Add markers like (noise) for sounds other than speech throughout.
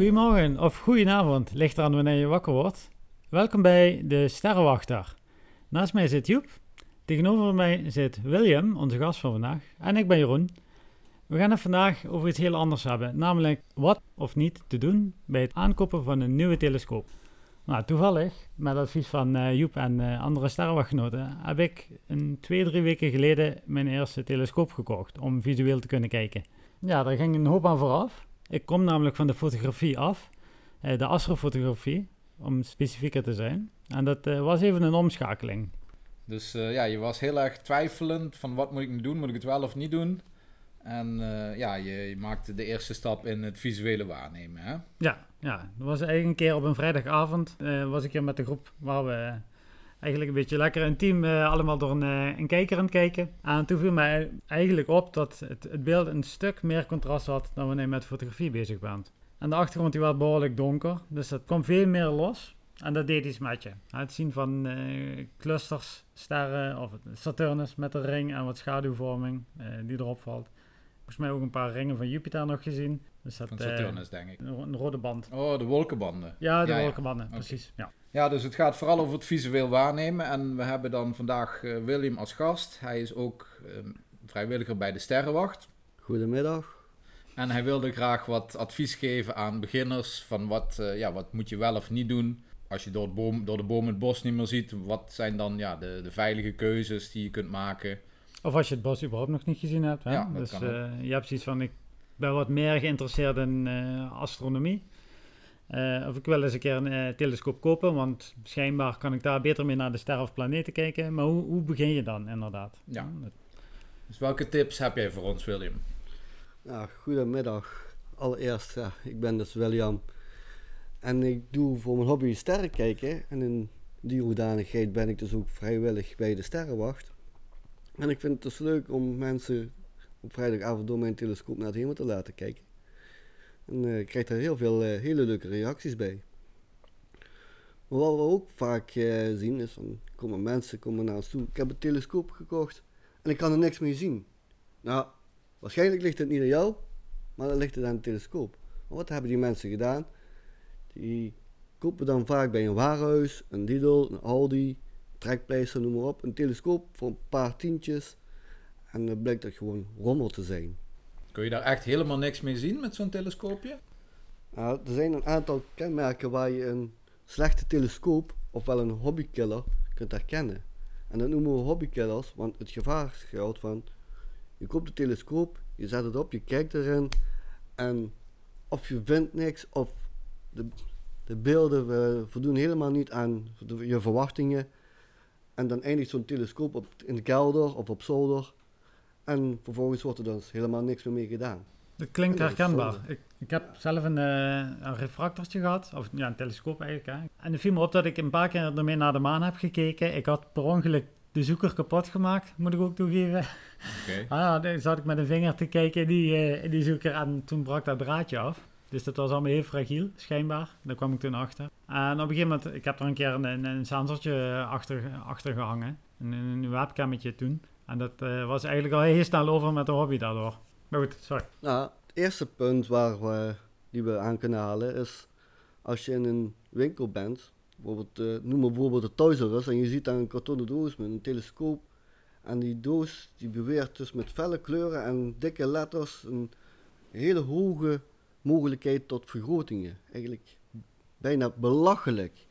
Goedemorgen of goedenavond, ligt eraan wanneer je wakker wordt. Welkom bij de Sterrenwachter. Naast mij zit Joep, tegenover mij zit William, onze gast van vandaag, en ik ben Jeroen. We gaan het vandaag over iets heel anders hebben, namelijk wat of niet te doen bij het aankopen van een nieuwe telescoop. Nou, toevallig, met advies van uh, Joep en uh, andere sterrenwachtgenoten, heb ik een twee, drie weken geleden mijn eerste telescoop gekocht om visueel te kunnen kijken. Ja, daar ging een hoop aan vooraf. Ik kom namelijk van de fotografie af, uh, de astrofotografie, om specifieker te zijn. En dat was even een omschakeling. Dus ja, je was heel erg twijfelend van wat moet ik nu doen, moet ik het wel of niet doen? En ja, je, je maakte de eerste stap in het visuele waarnemen, hè? Ja, ja, dat was eigenlijk een keer op een vrijdagavond. Uh, was ik hier met de groep waar we eigenlijk een beetje lekker intiem uh, allemaal door een, uh, een kijker aan het kijken. En toen viel mij eigenlijk op dat het, het, beeld een stuk meer contrast had dan wanneer je met fotografie bezig bent. En de achtergrond die was behoorlijk donker, dus dat kwam veel meer los. En dat deed iets met je. Het zien van clusters, sterren of Saturnus met een ring en wat schaduwvorming die erop valt. Volgens mij ook een paar ringen van Jupiter nog gezien. Dus dat, van Saturnus, uh, denk ik. Een, rode band. Oh, de wolkenbanden. Ja, de wolkenbanden, precies. Ja. Ja, dus het gaat vooral over het visueel waarnemen. En we hebben dan vandaag uh, William als gast. Hij is ook um, vrijwilliger bij de Sterrenwacht. Goedemiddag. En hij wilde graag wat advies geven aan beginners van wat, uh, ja, wat moet je wel of niet doen. Als je door, het boom, door de boom het bos niet meer ziet, wat zijn dan ja, de, de veilige keuzes die je kunt maken? Of als je het bos überhaupt nog niet gezien hebt. Hè? Ja, dus je hebt zoiets van, ik ben wat meer geïnteresseerd in uh, astronomie. Uh, of ik wil eens een keer een uh, telescoop kopen, want schijnbaar kan ik daar beter mee naar de sterren of planeten kijken. Maar hoe, hoe begin je dan inderdaad? Ja. Dus welke tips heb jij voor ons, William? Ja, goedemiddag. Allereerst, ja, ik ben dus William. En ik doe voor mijn hobby sterren kijken. En in die hoedanigheid ben ik dus ook vrijwillig bij de Sterrenwacht. En ik vind het dus leuk om mensen op vrijdagavond door mijn telescoop naar het hemel te laten kijken. En uh, ik krijg daar heel veel uh, hele leuke reacties bij. Maar wat we ook vaak uh, zien is, van, komen mensen komen naar ons toe. Ik heb een telescoop gekocht en ik kan er niks mee zien. Nou, waarschijnlijk ligt het niet aan jou, maar dan ligt het aan de telescoop. Maar wat hebben die mensen gedaan? Die kopen dan vaak bij een warenhuis, een Lidl, een Aldi, trekpleister, noem maar op, een telescoop voor een paar tientjes. En dan blijkt dat gewoon rommel te zijn. Kun je daar echt helemaal niks mee zien met zo'n telescoopje? Nou, er zijn een aantal kenmerken waar je een slechte telescoop ofwel een hobbykiller kunt herkennen. En dat noemen we hobbykillers, want het gevaar geldt van je koopt de telescoop, je zet het op, je kijkt erin en of je vindt niks of de, de beelden uh, voldoen helemaal niet aan je verwachtingen. En dan eindigt zo'n telescoop op, in de kelder of op zolder en vervolgens wordt er dus helemaal niks meer mee gedaan. Dat klinkt herkenbaar. Ik, ik heb zelf een, uh, een refractortje gehad, of ja, een telescoop eigenlijk. Hè. En het viel me op dat ik een paar keer ermee naar de maan heb gekeken. Ik had per ongeluk de zoeker kapot gemaakt, moet ik ook toegeven. Okay. (laughs) ah, dan zat ik met een vinger te kijken in die, uh, in die zoeker en toen brak dat draadje af. Dus dat was allemaal heel fragiel, schijnbaar. Daar kwam ik toen achter. En op een gegeven moment, ik heb er een keer een, een, een sensortje achter, achter gehangen. Een, een webcammetje toen. En dat uh, was eigenlijk al heel snel over met de hobby daardoor. Maar goed, sorry. Nou, het eerste punt waar we, die we aan kunnen halen is... Als je in een winkel bent, bijvoorbeeld, uh, noem maar bijvoorbeeld de Toys en je ziet daar een kartonnen doos met een telescoop... en die doos die beweert dus met felle kleuren en dikke letters... een hele hoge mogelijkheid tot vergrotingen. Eigenlijk bijna belachelijk.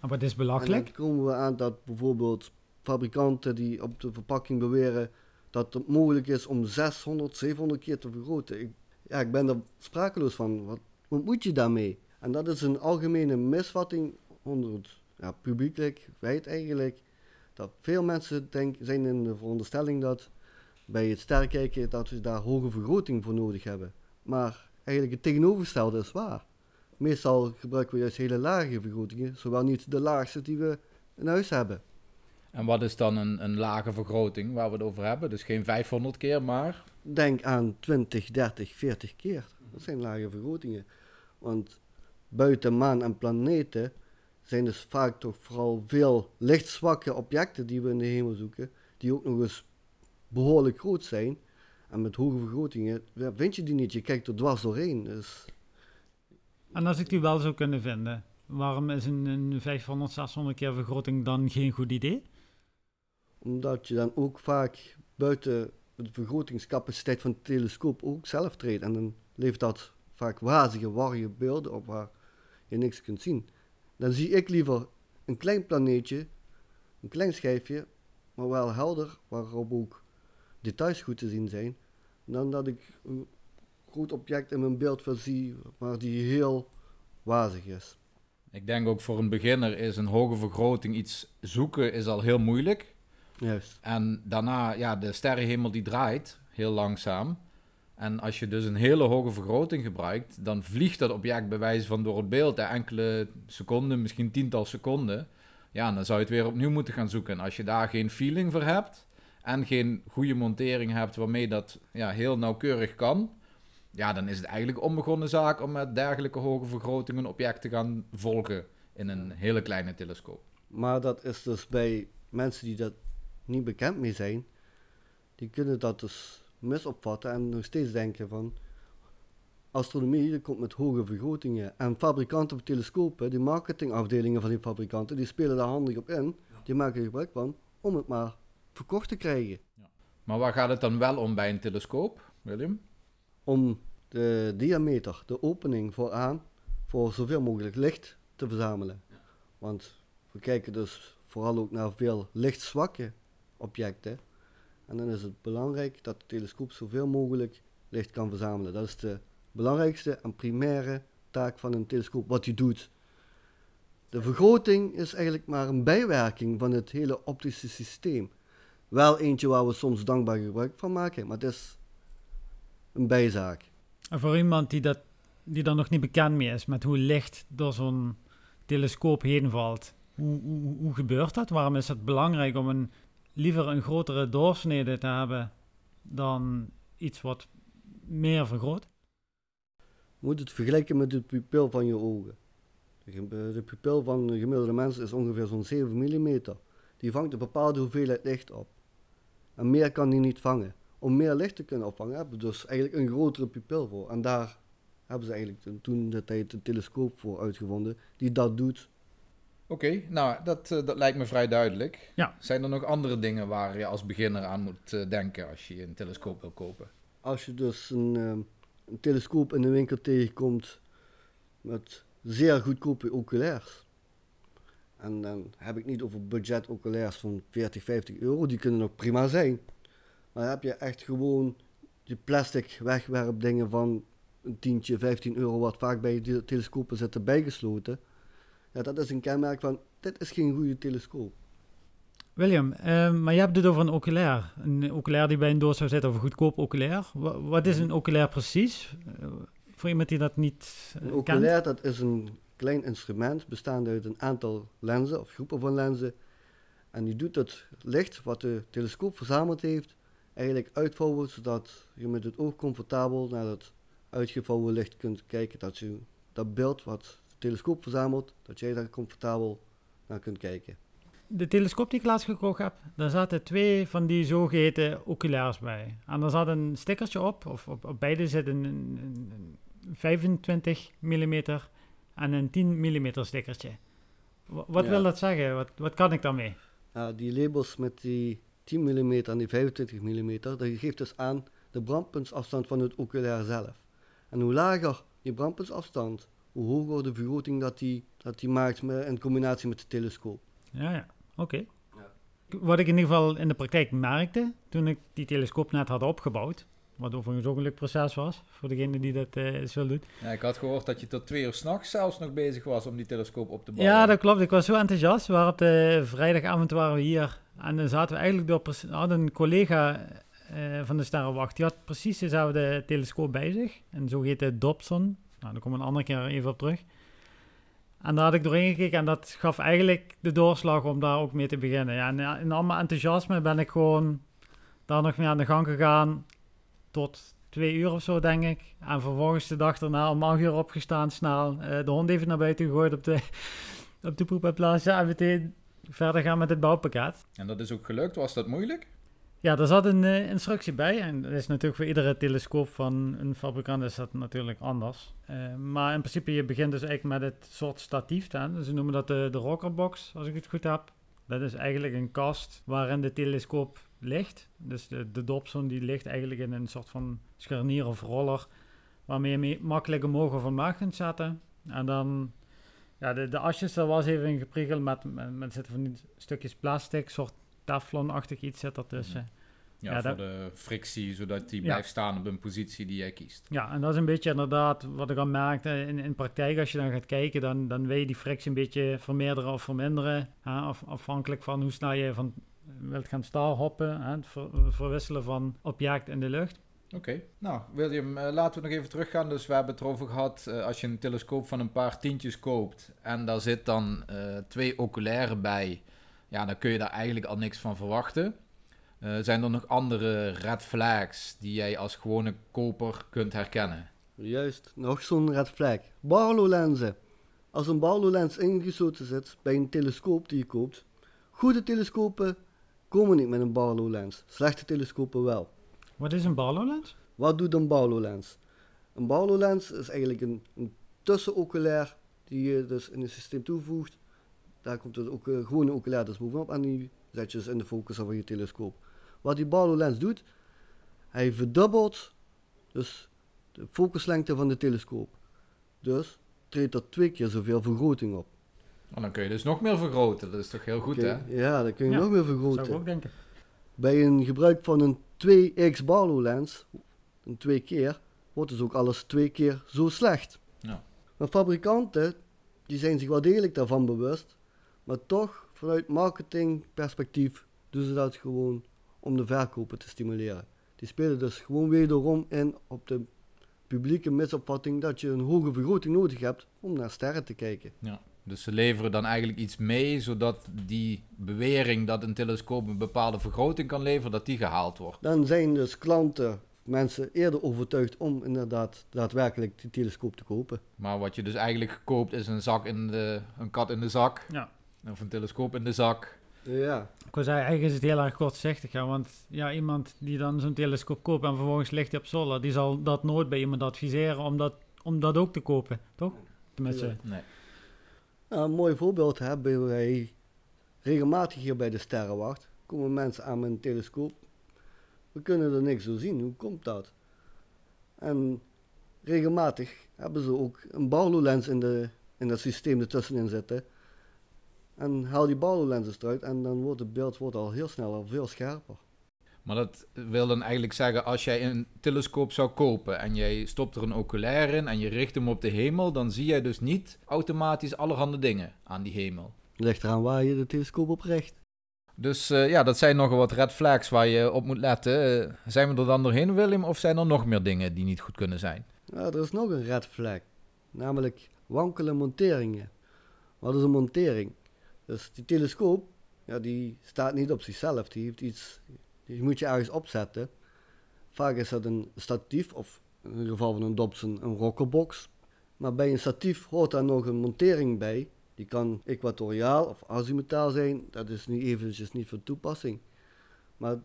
Wat is belachelijk? En dan komen we aan dat bijvoorbeeld fabrikanten die op de verpakking beweren dat het mogelijk is om 600, 700 keer te vergroten. Ik, ja, ik ben er sprakeloos van. Wat, wat moet je daarmee? En dat is een algemene misvatting onder het ja, publiekelijk wijd eigenlijk. Dat veel mensen denk, zijn in de veronderstelling dat bij het sterkijken dat we daar hoge vergroting voor nodig hebben. Maar eigenlijk het tegenovergestelde is waar. Meestal gebruiken we juist hele lage vergrotingen, zowel niet de laagste die we in huis hebben. En wat is dan een, een lage vergroting waar we het over hebben? Dus geen 500 keer, maar... Denk aan 20, 30, 40 keer. Dat zijn lage vergrotingen. Want buiten maan en planeten zijn dus vaak toch vooral veel lichtzwakke objecten die we in de hemel zoeken, die ook nog eens behoorlijk groot zijn. En met hoge vergrotingen vind je die niet. Je kijkt er dwars doorheen. Dus En als ik die wel zou kunnen vinden, waarom is een, een 500, 600 keer vergroting dan geen goed idee? Omdat je dan ook vaak buiten de vergrotingscapaciteit van de telescoop ook zelf treedt. En dan levert dat vaak wazige, warrige beelden op waar je niks kunt zien. Dan zie ik liever een klein planeetje, een klein schijfje, maar wel helder, waarop ook details goed te zien zijn, dan dat ik een groot object in mijn beeld zie, maar die heel wazig is. Ik denk ook voor een beginner is een hoge vergroting iets zoeken is al heel moeilijk. Juist. En daarna, ja, de sterrenhemel die draait heel langzaam. En als je dus een hele hoge vergroting gebruikt, dan vliegt dat object bij wijze van door het beeld hè, enkele seconden, misschien tiental seconden. Ja, dan zou je het weer opnieuw moeten gaan zoeken. En als je daar geen feeling voor hebt en geen goede montering hebt waarmee dat ja, heel nauwkeurig kan, ja, dan is het eigenlijk onbegonnen zaak om met dergelijke hoge vergrotingen een object te gaan volgen in een hele kleine telescoop. Maar dat is dus bij mensen die dat niet bekend mee zijn, die kunnen dat dus misopvatten en nog steeds denken van astronomie dat komt met hoge vergrotingen. En fabrikanten van telescopen, die marketingafdelingen van die fabrikanten, die spelen daar handig op in. Die maken er gebruik van om het maar verkocht te krijgen. Maar waar gaat het dan wel om bij een telescoop, William? Om de diameter, de opening vooraan, voor zoveel mogelijk licht te verzamelen. Want we kijken dus vooral ook naar veel lichtzwakke objecten. En dan is het belangrijk dat de telescoop zoveel mogelijk licht kan verzamelen. Dat is de belangrijkste en primaire taak van een telescoop, wat hij doet. De vergroting is eigenlijk maar een bijwerking van het hele optische systeem. Wel eentje waar we soms dankbaar gebruik van maken, maar het is een bijzaak. En voor iemand die, dat, die er nog niet bekend mee is met hoe licht door zo'n telescoop heen valt, hoe, hoe, hoe gebeurt dat? Waarom is het belangrijk om een, liever een grotere doorsnede te hebben dan iets wat meer vergroot? Moet het vergelijken met de pupil van je ogen. De pupil van een gemiddelde mens is ongeveer zo'n 7 mm. Die vangt een bepaalde hoeveelheid licht op. En meer kan die niet vangen. Om meer licht te kunnen opvangen hebben we dus eigenlijk een grotere pupil voor. En daar hebben ze eigenlijk toen de tijd een telescoop voor uitgevonden die dat doet. Oké, nou dat, uh, dat lijkt me vrij duidelijk. Ja. Zijn er nog andere dingen waar je als beginner aan moet uh, denken als je een telescoop wil kopen? Als je dus een, uh, een telescoop in de winkel tegenkomt met zeer goedkope oculairs. En dan heb ik niet over budget oculairs van 40, 50 euro, die kunnen nog prima zijn. Maar heb je echt gewoon die plastic wegwerpdingen van een tientje, 15 euro, wat vaak bij de telescopen zitten bijgesloten. Ja, dat is een kenmerk van, dit is geen goede telescoop. William, uh, maar je hebt het over een oculair. Een oculair die bij een doos zou zitten, of een goedkoop oculair. Wat, wat is een oculair precies? Uh, voor iemand die dat niet uh, Een oculair, dat is een klein instrument bestaande uit een aantal lenzen of groepen van lenzen. En die doet het licht wat de telescoop verzameld heeft, eigenlijk uitvouwen, zodat je met het oog comfortabel naar het uitgevouwen licht kunt kijken. Dat je dat beeld wat telescoop verzamelt, dat jij daar comfortabel naar kunt kijken. De telescoop die ik laatst gekocht heb, daar zaten twee van die zogeheten oculairs bij. En daar zat een stickertje op, of op, op beide zit een, een, een 25 mm en een 10 mm stickertje. Wat ja. wil dat zeggen? Wat, wat kan ik daarmee? Uh, die labels met die 10 mm en die 25 mm, dat geeft dus aan de brandpuntsafstand van het oculair zelf. En hoe lager je brandpuntsafstand, hoe hoger de vergroting dat die, dat die maakt met, in combinatie met de telescoop. Ja, ja. oké. Okay. Ja. Wat ik in ieder geval in de praktijk merkte, toen ik die telescoop net had opgebouwd, wat overigens ook een leuk proces was, voor degene die dat uh, wil doen. Ja, ik had gehoord dat je tot twee uur s'nachts zelfs nog bezig was om die telescoop op te bouwen. Ja, dat klopt. Ik was zo enthousiast. We waren op de vrijdagavond waren we hier en dan zaten we eigenlijk door... hadden een collega uh, van de Sterrenwacht, die had precies dezelfde telescoop bij zich. En zo heet het Dobson. Nou, daar komen we een andere keer even op terug. En daar had ik doorheen gekeken en dat gaf eigenlijk de doorslag om daar ook mee te beginnen. Ja, en in al mijn enthousiasme ben ik gewoon daar nog mee aan de gang gegaan tot twee uur of zo, denk ik. En vervolgens de dag daarna om acht uur opgestaan, snel. Uh, de hond even naar buiten gegooid op de, (laughs) op de poep en meteen verder gaan met het bouwpakket. En dat is ook gelukt? Was dat moeilijk? Ja, daar zat een eh, instructie bij. En dat is natuurlijk voor iedere telescoop van een fabrikant is dat natuurlijk anders. Eh, maar in principe, je begint dus eigenlijk met het soort statief. Dus ze noemen dat de, rockerbox, als ik het goed heb. Dat is eigenlijk een kast waarin de telescoop ligt. Dus de, de Dobson die ligt eigenlijk in een soort van scharnier of roller. Waarmee je makkelijk omhoog of omlaag kunt zetten. En dan, ja, de, de asjes, daar was even in gepriegeld met, met, met zitten van die stukjes plastic, soort teflonachtig iets zit ertussen. Ja, Ja, voor dat- de frictie, zodat die Ja. blijft staan op een positie die jij kiest. Ja, en dat is een beetje inderdaad wat ik al merkte in, in praktijk. Als je dan gaat kijken, dan, dan wil je die frictie een beetje vermeerderen of verminderen. Hè, af, afhankelijk van hoe snel je van wilt gaan starhoppen. Hè, het ver- verwisselen van object in de lucht. Oké. Nou, William, eh, laten we nog even teruggaan. Dus we hebben het erover gehad, eh, als je een telescoop van een paar tientjes koopt en daar zit dan eh, twee oculaire bij, ja, dan kun je daar eigenlijk al niks van verwachten. Eh, zijn er nog andere red flags die jij als gewone koper kunt herkennen? Juist, nog zo'n red flag. Barlow-lenzen. Als een Barlow-lens ingesloten zit bij een telescoop die je koopt, goede telescopen komen niet met een Barlow-lens. Slechte telescopen wel. Wat is een Barlow lens? Wat doet een Barlow-lens? Een Barlow-lens is eigenlijk een, een tussenoculair die je dus in het systeem toevoegt. Daar komt het ook een gewone oculair dus bovenop en die zet je dus in de focus van je telescoop. Wat die Barlow-lens doet, hij verdubbelt dus de focuslengte van de telescoop. Dus treedt er twee keer zoveel vergroting op. Oh, dan kun je dus nog meer vergroten. Dat is toch heel goed, hè? Ja, dan kun je Ja, nog meer Zou vergroten. ik ook denken. Bij een gebruik van een 2x Barlow lens, een twee keer, wordt dus ook alles twee keer zo slecht. Ja. Maar fabrikanten, die zijn zich wel degelijk daarvan bewust, maar toch vanuit marketingperspectief doen ze dat gewoon om de verkopen te stimuleren. Die spelen dus gewoon wederom in op de publieke misopvatting dat je een hoge vergroting nodig hebt om naar sterren te kijken. Dus ze leveren dan eigenlijk iets mee, zodat die bewering dat een telescoop een bepaalde vergroting kan leveren, dat die gehaald wordt. Dan zijn dus klanten, mensen eerder overtuigd om inderdaad daadwerkelijk die telescoop te kopen. Maar wat je dus eigenlijk koopt is een zak in de, een kat in de zak, Ja. Of een telescoop in de zak. Ja, Ik zeggen, eigenlijk is het heel erg kortzichtig. Ja, want ja, iemand die dan zo'n telescoop koopt en vervolgens ligt hij op zolder, die zal dat nooit bij iemand adviseren om dat, om dat ook te kopen, toch? Tenminste, Ja. Nee. Nou, een mooi voorbeeld hebben wij regelmatig hier bij de Sterrenwacht. Komen mensen aan met een telescoop. We kunnen er niks zo zien. Hoe komt dat? En regelmatig hebben ze ook een Barlow-lens in, de, in dat systeem ertussenin zitten. En haal die Barlow-lenses eruit en dan wordt het beeld wordt al heel snel al veel scherper. Maar dat wil dan eigenlijk zeggen, als jij een telescoop zou kopen en jij stopt er een oculair in en je richt hem op de hemel, dan zie jij dus niet automatisch allerhande dingen aan die hemel. Ligt eraan waar je de telescoop op richt. Dus eh, ja, dat zijn nogal wat red flags waar je op moet letten. Eh, zijn we er dan doorheen, Willem, of zijn er nog meer dingen die niet goed kunnen zijn? Er is nog een red flag. Namelijk wankele monteringen. Wat is een montering? Dus die telescoop, ja, die staat niet op zichzelf. Die heeft iets, die moet je ergens opzetten. Vaak is dat een statief of in het geval van een Dobson een rockerbox. Maar bij een statief hoort daar nog een montering bij. Die kan equatoriaal of azimutaal zijn. Dat is nu eventjes niet van toepassing. Maar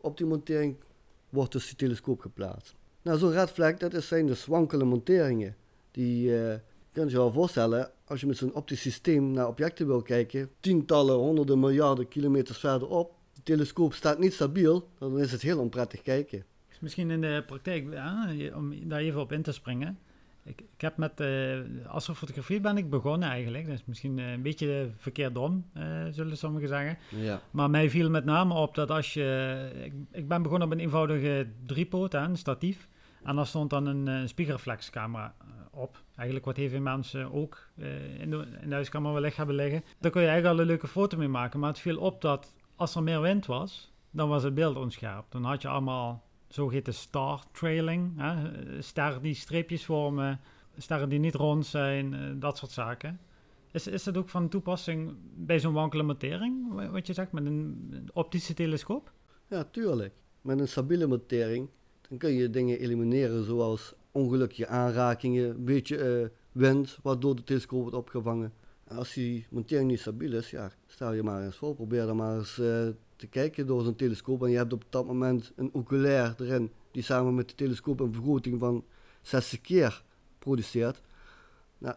op die montering wordt dus die telescoop geplaatst. Nou, zo'n red flag, dat zijn dus wankele monteringen. Die eh je kunt je wel voorstellen, als je met zo'n optisch systeem naar objecten wil kijken, tientallen, honderden miljarden kilometers verderop, de telescoop staat niet stabiel, dan is het heel onprettig kijken. is misschien in de praktijk, ja, om daar even op in te springen. Ik, ik heb met eh astrofotografie ben ik begonnen eigenlijk. Dat is misschien eh, een beetje verkeerd om, eh, zullen sommigen zeggen. Ja. Maar mij viel met name op dat als je... Ik, ik ben begonnen op een eenvoudige driepoot, hè, een statief. En daar stond dan een, eh, spiegelreflexcamera op. Eigenlijk wat heel veel mensen ook eh, in, de, in de huiskamer wellicht hebben liggen. Daar kon je eigenlijk al een leuke foto mee maken. Maar het viel op dat als er meer wind was, dan was het beeld onscherp. Dan had je allemaal zogeheten star trailing. Hè? Sterren die streepjes vormen, sterren die niet rond zijn, eh, dat soort zaken. Is, is dat ook van toepassing bij zo'n wankele montering, wa- wat je zegt, met een optische telescoop? ja, tuurlijk. Met een stabiele montering, dan kun je dingen elimineren zoals ongelukkige aanrakingen, een beetje eh, wind, waardoor de telescoop wordt opgevangen. En als die montering niet stabiel is, ja, stel je maar eens voor, probeer dan maar eens eh, te kijken door zo'n telescoop. En je hebt op dat moment een oculair erin die samen met de telescoop een vergroting van 60 keer produceert. Nou,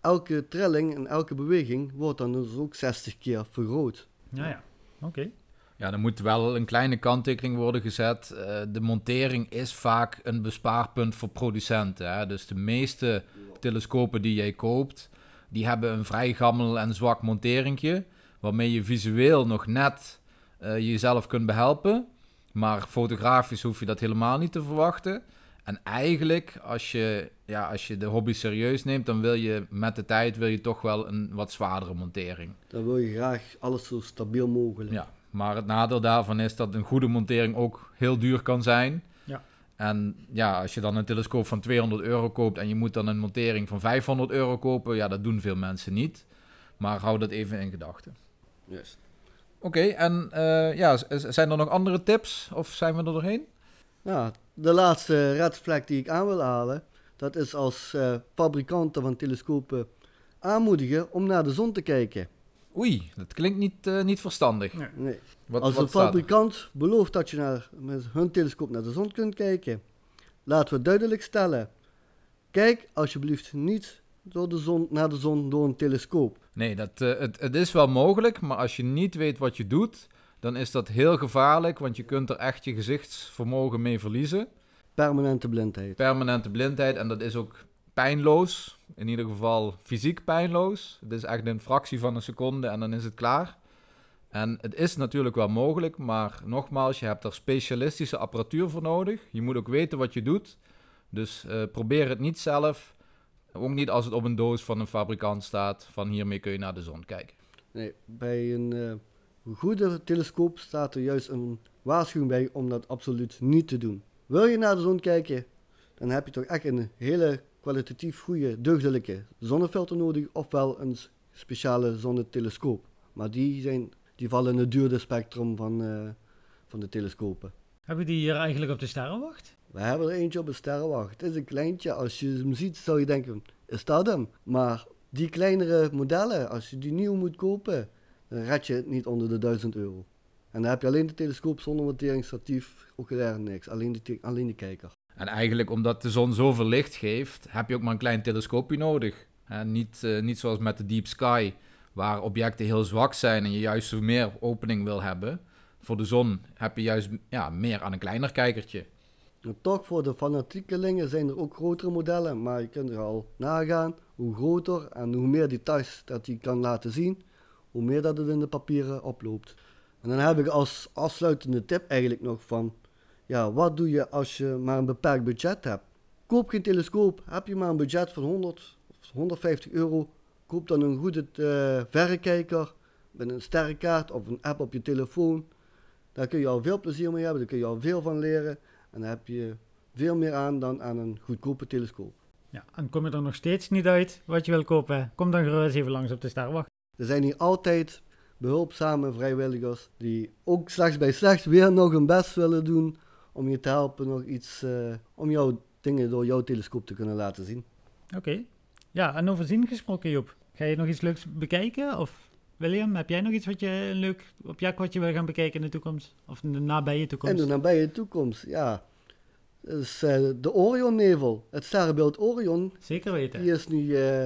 elke trilling en elke beweging wordt dan dus ook 60 keer vergroot. Ja, ja. Oké. Ja, er moet wel een kleine kanttekening worden gezet. Eh, de montering is vaak een bespaarpunt voor producenten. Hè? Dus de meeste telescopen die jij koopt, die hebben een vrij gammel en zwak monteringje, waarmee je visueel nog net eh, jezelf kunt behelpen. Maar fotografisch hoef je dat helemaal niet te verwachten. En eigenlijk, als je, ja, als je de hobby serieus neemt, dan wil je met de tijd wil je toch wel een wat zwaardere montering. Dan wil je graag alles zo stabiel mogelijk. Ja, maar het nadeel daarvan is dat een goede montering ook heel duur kan zijn. Ja. En ja, als je dan een telescoop van 200 euro koopt en je moet dan een montering van 500 euro kopen, ja, dat doen veel mensen niet. Maar hou dat even in gedachten. Juist. Oké, en eh, ja, zijn er nog andere tips of zijn we er doorheen? Ja, de laatste red flag die ik aan wil halen, dat is als eh, fabrikanten van telescopen aanmoedigen om naar de zon te kijken. Oei, dat klinkt niet, eh, niet verstandig. Nee. Nee. Wat, Als wat er? fabrikant belooft dat je naar, met hun telescoop naar de zon kunt kijken, laten we duidelijk stellen: kijk alsjeblieft niet door de zon, naar de zon door een telescoop. Nee, dat, eh, het, het is wel mogelijk, maar als je niet weet wat je doet, dan is dat heel gevaarlijk, want je kunt er echt je gezichtsvermogen mee verliezen. Permanente blindheid. Permanente blindheid en dat is ook pijnloos, in ieder geval fysiek pijnloos. Het is echt een fractie van een seconde en dan is het klaar. En het is natuurlijk wel mogelijk, maar nogmaals, je hebt er specialistische apparatuur voor nodig. Je moet ook weten wat je doet. Dus eh, probeer het niet zelf. Ook niet als het op een doos van een fabrikant staat, van hiermee kun je naar de zon kijken. Nee, bij een eh, goede telescoop staat er juist een waarschuwing bij om dat absoluut niet te doen. Wil je naar de zon kijken, dan heb je toch echt een hele kwalitatief goede, deugdelijke zonnefilter nodig, ofwel een speciale zonnetelescoop. Maar die, zijn, die vallen in het duurde spectrum van, eh, van de telescopen. Hebben die hier eigenlijk op de sterrenwacht? We hebben er eentje op een sterrenwacht. Het is een kleintje. Als je hem ziet, zou je denken, is dat hem? Maar die kleinere modellen, als je die nieuw moet kopen, dan red je het niet onder de 1000 euro. En dan heb je alleen de telescoop zonder montering, statief, oculair niks. Alleen de, alleen de kijker. En eigenlijk omdat de zon zoveel licht geeft, heb je ook maar een klein telescoopje nodig. Hè, niet, eh, niet zoals met de Deep Sky, waar objecten heel zwak zijn en je juist meer opening wil hebben. Voor de zon heb je juist ja, meer aan een kleiner kijkertje. En toch, voor de fanatiekelingen zijn er ook grotere modellen. Maar je kunt er al nagaan, hoe groter en hoe meer details dat hij kan laten zien, hoe meer dat het in de papieren oploopt. En dan heb ik als afsluitende tip eigenlijk nog van, ja, wat doe je als je maar een beperkt budget hebt? Koop geen telescoop. Heb je maar een budget van 100 of 150 euro, koop dan een goede eh, verrekijker met een sterrenkaart of een app op je telefoon. Daar kun je al veel plezier mee hebben, daar kun je al veel van leren. En dan heb je veel meer aan dan aan een goedkope telescoop. Ja, en kom je er nog steeds niet uit wat je wil kopen? Kom dan gerust even langs op de sterrenwacht. Er zijn hier altijd behulpzame vrijwilligers die ook slechts bij slechts weer nog hun best willen doen om je te helpen nog iets, eh, om jouw dingen door jouw telescoop te kunnen laten zien. Oké. Ja, en over zien gesproken, Joep. Ga je nog iets leuks bekijken? Of William, heb jij nog iets wat je leuk object wat je wil gaan bekijken in de toekomst? Of in de nabije En toekomst? de nabije toekomst, ja. Dus eh, de Orionnevel, het sterrenbeeld Orion, Zeker weten. die is nu eh,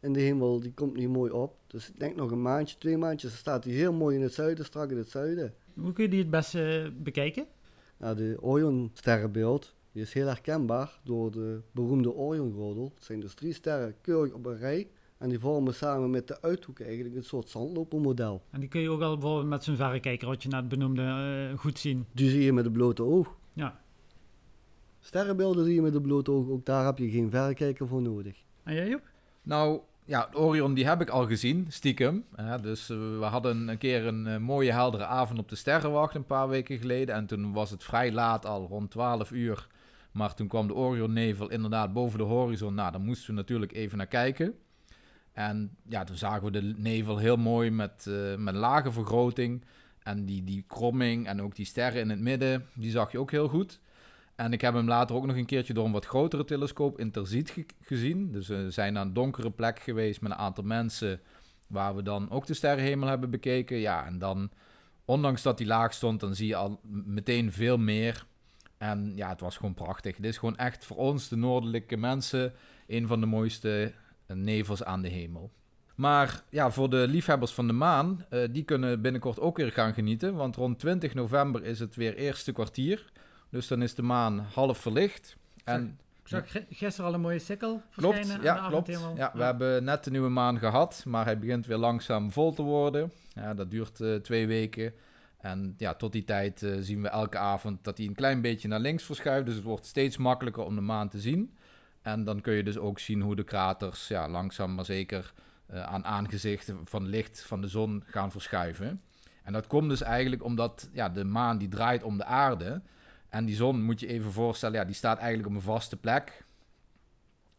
in de hemel, die komt nu mooi op. Dus ik denk nog een maandje, twee maandjes, dan staat hij heel mooi in het zuiden, strak in het zuiden. Hoe kun je die het beste bekijken? Nou, de Orion-sterrenbeeld die is heel herkenbaar door de beroemde Orion-gordel. Het zijn dus drie sterren keurig op een rij. En die vormen samen met de uithoeken eigenlijk een soort zandlopermodel. En die kun je ook al bijvoorbeeld met zo'n verrekijker, wat je net benoemde, eh, goed zien. Die zie je met het blote oog. Ja. Sterrenbeelden zie je met het blote oog, ook daar heb je geen verrekijker voor nodig. En jij, Joep? Nou, ja, Orion die heb ik al gezien, stiekem. Dus eh, we hadden een keer een eh, mooie heldere avond op de Sterrenwacht een paar weken geleden. En toen was het vrij laat al, rond 12 uur. Maar toen kwam de Orionnevel inderdaad boven de horizon. Nou, daar moesten we natuurlijk even naar kijken. En ja, toen zagen we de nevel heel mooi met, eh, met lage vergroting. En die, die kromming en ook die sterren in het midden, die zag je ook heel goed. En ik heb hem later ook nog een keertje door een wat grotere telescoop interziet ge- gezien. Dus we zijn naar een donkere plek geweest met een aantal mensen waar we dan ook de sterrenhemel hebben bekeken. Ja, en dan ondanks dat die laag stond, dan zie je al meteen veel meer. En ja, het was gewoon prachtig. Het is gewoon echt voor ons, de noordelijke mensen, een van de mooiste eh, nevels aan de hemel. Maar ja, voor de liefhebbers van de maan, uh, die kunnen binnenkort ook weer gaan genieten. Want rond 20 november is het weer eerste kwartier. Dus dan is de maan half verlicht. En ik zag gisteren al een mooie sikkel verschijnen. Klopt, ja, klopt. Ja, ja, we hebben net de nieuwe maan gehad, maar hij begint weer langzaam vol te worden. Ja, dat duurt uh, twee weken. En ja, tot die tijd uh, zien we elke avond dat hij een klein beetje naar links verschuift. Dus het wordt steeds makkelijker om de maan te zien. En dan kun je dus ook zien hoe de kraters ja, langzaam maar zeker uh, aan aangezicht van licht van de zon gaan verschuiven. En dat komt dus eigenlijk omdat ja, de maan die draait om de aarde. En die zon, moet je even voorstellen, ja, die staat eigenlijk op een vaste plek.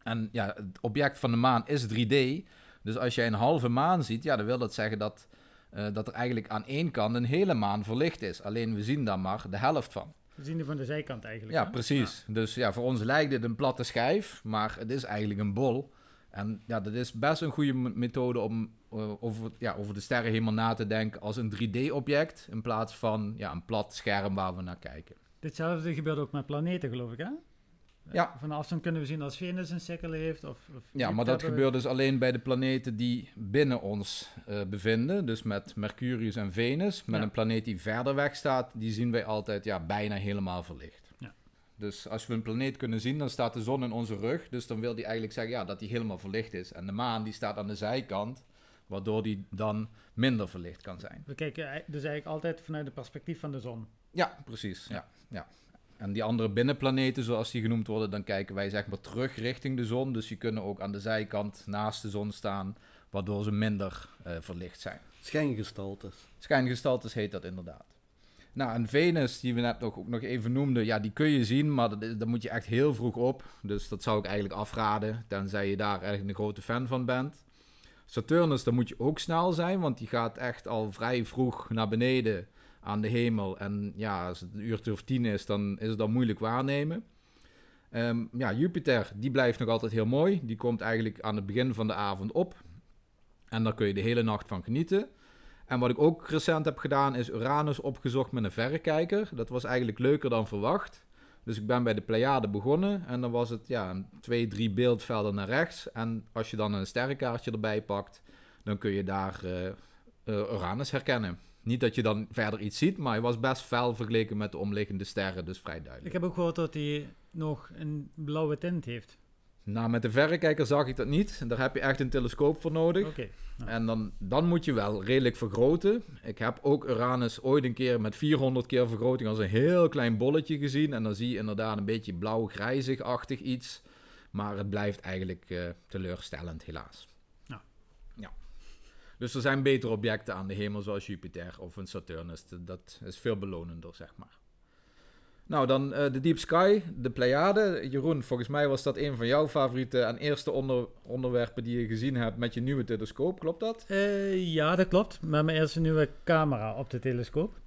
En ja, het object van de maan is 3D. Dus als jij een halve maan ziet, ja, dan wil dat zeggen dat, uh, dat er eigenlijk aan één kant een hele maan verlicht is. Alleen we zien daar maar de helft van. We zien er van de zijkant eigenlijk. Ja, precies. Dus ja, voor ons lijkt het een platte schijf, maar het is eigenlijk een bol. En ja, dat is best een goede methode om uh, over, ja, over de sterrenhemel na te denken als een 3D-object, in plaats van ja, een plat scherm waar we naar kijken. Ditzelfde gebeurt ook met planeten, geloof ik, hè? Ja. Van afstand kunnen we zien als Venus een sikkel heeft. Of, of ja, maar dat gebeurt dus alleen bij de planeten die binnen ons uh, bevinden. Dus met Mercurius en Venus. Met ja. een planeet die verder weg staat, die zien wij altijd ja, bijna helemaal verlicht. Ja. Dus als we een planeet kunnen zien, dan staat de zon in onze rug. Dus dan wil die eigenlijk zeggen ja, dat die helemaal verlicht is. En de maan die staat aan de zijkant, waardoor die dan minder verlicht kan zijn. We kijken dus eigenlijk altijd vanuit het perspectief van de zon. Ja, precies. Ja, ja. En die andere binnenplaneten, zoals die genoemd worden, dan kijken wij zeg maar terug richting de zon. Dus die kunnen ook aan de zijkant naast de zon staan, waardoor ze minder uh, verlicht zijn. Schijngestaltes. Schijngestaltes heet dat inderdaad. Nou, en Venus, die we net nog, ook nog even noemden, ja, die kun je zien, maar dat, daar moet je echt heel vroeg op. Dus dat zou ik eigenlijk afraden, tenzij je daar eigenlijk een grote fan van bent. Saturnus, daar moet je ook snel zijn, want die gaat echt al vrij vroeg naar beneden aan de hemel. En ja, als het een uurtje of tien is, dan is het dan moeilijk waarnemen. Um, ja, Jupiter, die blijft nog altijd heel mooi. Die komt eigenlijk aan het begin van de avond op. En daar kun je de hele nacht van genieten. En wat ik ook recent heb gedaan, is Uranus opgezocht met een verrekijker. Dat was eigenlijk leuker dan verwacht. Dus ik ben bij de Pleiade begonnen en dan was het ja, twee, drie beeldvelden naar rechts. En als je dan een sterrenkaartje erbij pakt, dan kun je daar uh, uh, Uranus herkennen. Niet dat je dan verder iets ziet, maar hij was best fel vergeleken met de omliggende sterren, dus vrij duidelijk. Ik heb ook gehoord dat hij nog een blauwe tint heeft. Nou, met de verrekijker zag ik dat niet. Daar heb je echt een telescoop voor nodig. Okay, nou. En dan, dan moet je wel redelijk vergroten. Ik heb ook Uranus ooit een keer met 400 keer vergroting als een heel klein bolletje gezien. En dan zie je inderdaad een beetje blauw-grijzig-achtig iets. Maar het blijft eigenlijk uh, teleurstellend, helaas. Dus er zijn betere objecten aan de hemel, zoals Jupiter of een Saturnus. Dat is veel belonender, zeg maar. Nou, dan uh, de Deep Sky, de Pleiade. Jeroen, volgens mij was dat een van jouw favoriete en eerste onder, onderwerpen die je gezien hebt met je nieuwe telescoop. Klopt dat? Uh, ja, dat klopt. Met mijn eerste nieuwe camera op de telescoop.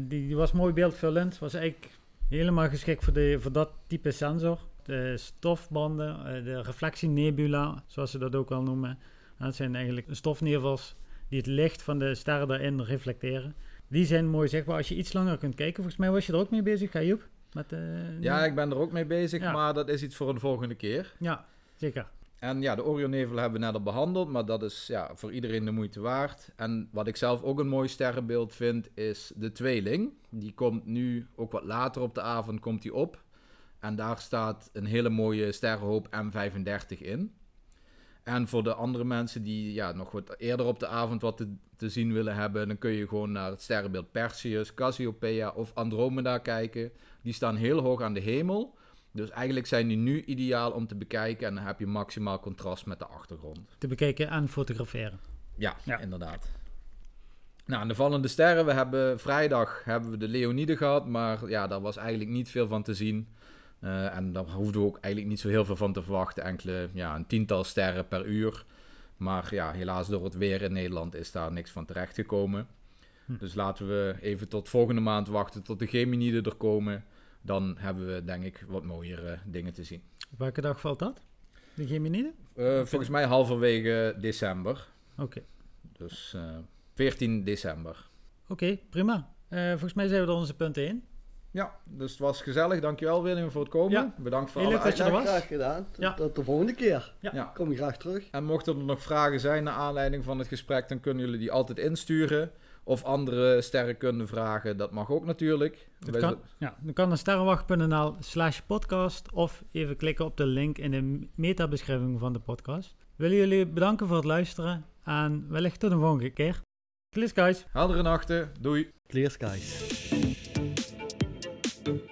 Die, die, was mooi beeldvullend. Was eigenlijk helemaal geschikt voor, de, voor dat type sensor. De stofbanden, de reflectienebula, zoals ze dat ook al noemen. Dat zijn eigenlijk stofnevels die het licht van de sterren daarin reflecteren. Die zijn mooi zichtbaar als je iets langer kunt kijken. Volgens mij was je er ook mee bezig, ga Joep? Met, uh, ja, ik ben er ook mee bezig, ja. maar dat is iets voor een volgende keer. Ja, zeker. En ja, de Orionnevel hebben we net al behandeld, maar dat is ja, voor iedereen de moeite waard. En wat ik zelf ook een mooi sterrenbeeld vind, is de tweeling. Die komt nu, ook wat later op de avond, komt die op. En daar staat een hele mooie sterrenhoop M35 in. En voor de andere mensen die ja, nog wat eerder op de avond wat te, te zien willen hebben, dan kun je gewoon naar het sterrenbeeld Perseus, Cassiopeia of Andromeda kijken. Die staan heel hoog aan de hemel. Dus eigenlijk zijn die nu ideaal om te bekijken en dan heb je maximaal contrast met de achtergrond. Te bekijken en fotograferen. Ja, ja. inderdaad. Nou, de vallende sterren, we hebben vrijdag hebben we de Leonide gehad, maar ja, daar was eigenlijk niet veel van te zien. Uh, en daar hoefden we ook eigenlijk niet zo heel veel van te verwachten. Enkele, ja, een tiental sterren per uur. Maar ja, helaas door het weer in Nederland is daar niks van terechtgekomen. Hm. Dus laten we even tot volgende maand wachten tot de Geminiden er komen. Dan hebben we denk ik wat mooiere dingen te zien. Welke dag valt dat? De Geminiden? Uh, volgens mij halverwege december. Oké. Okay. Dus uh, 14 december. Oké, prima. Eh, volgens mij zijn we door onze punten heen. Ja, dus het was gezellig. Dankjewel William voor het komen. Ja. Bedankt voor Heel alle dat je er was. Graag gedaan. Tot, Ja. tot de volgende keer. Ja. Ja. Kom je graag terug. En mochten er nog vragen zijn naar aanleiding van het gesprek, dan kunnen jullie die altijd insturen. Of andere sterrenkunde vragen, dat mag ook natuurlijk. Dat kan, ja, dan kan naar sterrenwacht.nl slash podcast of even klikken op de link in de metabeschrijving van de podcast. Willen jullie bedanken voor het luisteren en wellicht tot een volgende keer. Klis guys! Heldere nachten, doei! Clear skies. Thank you.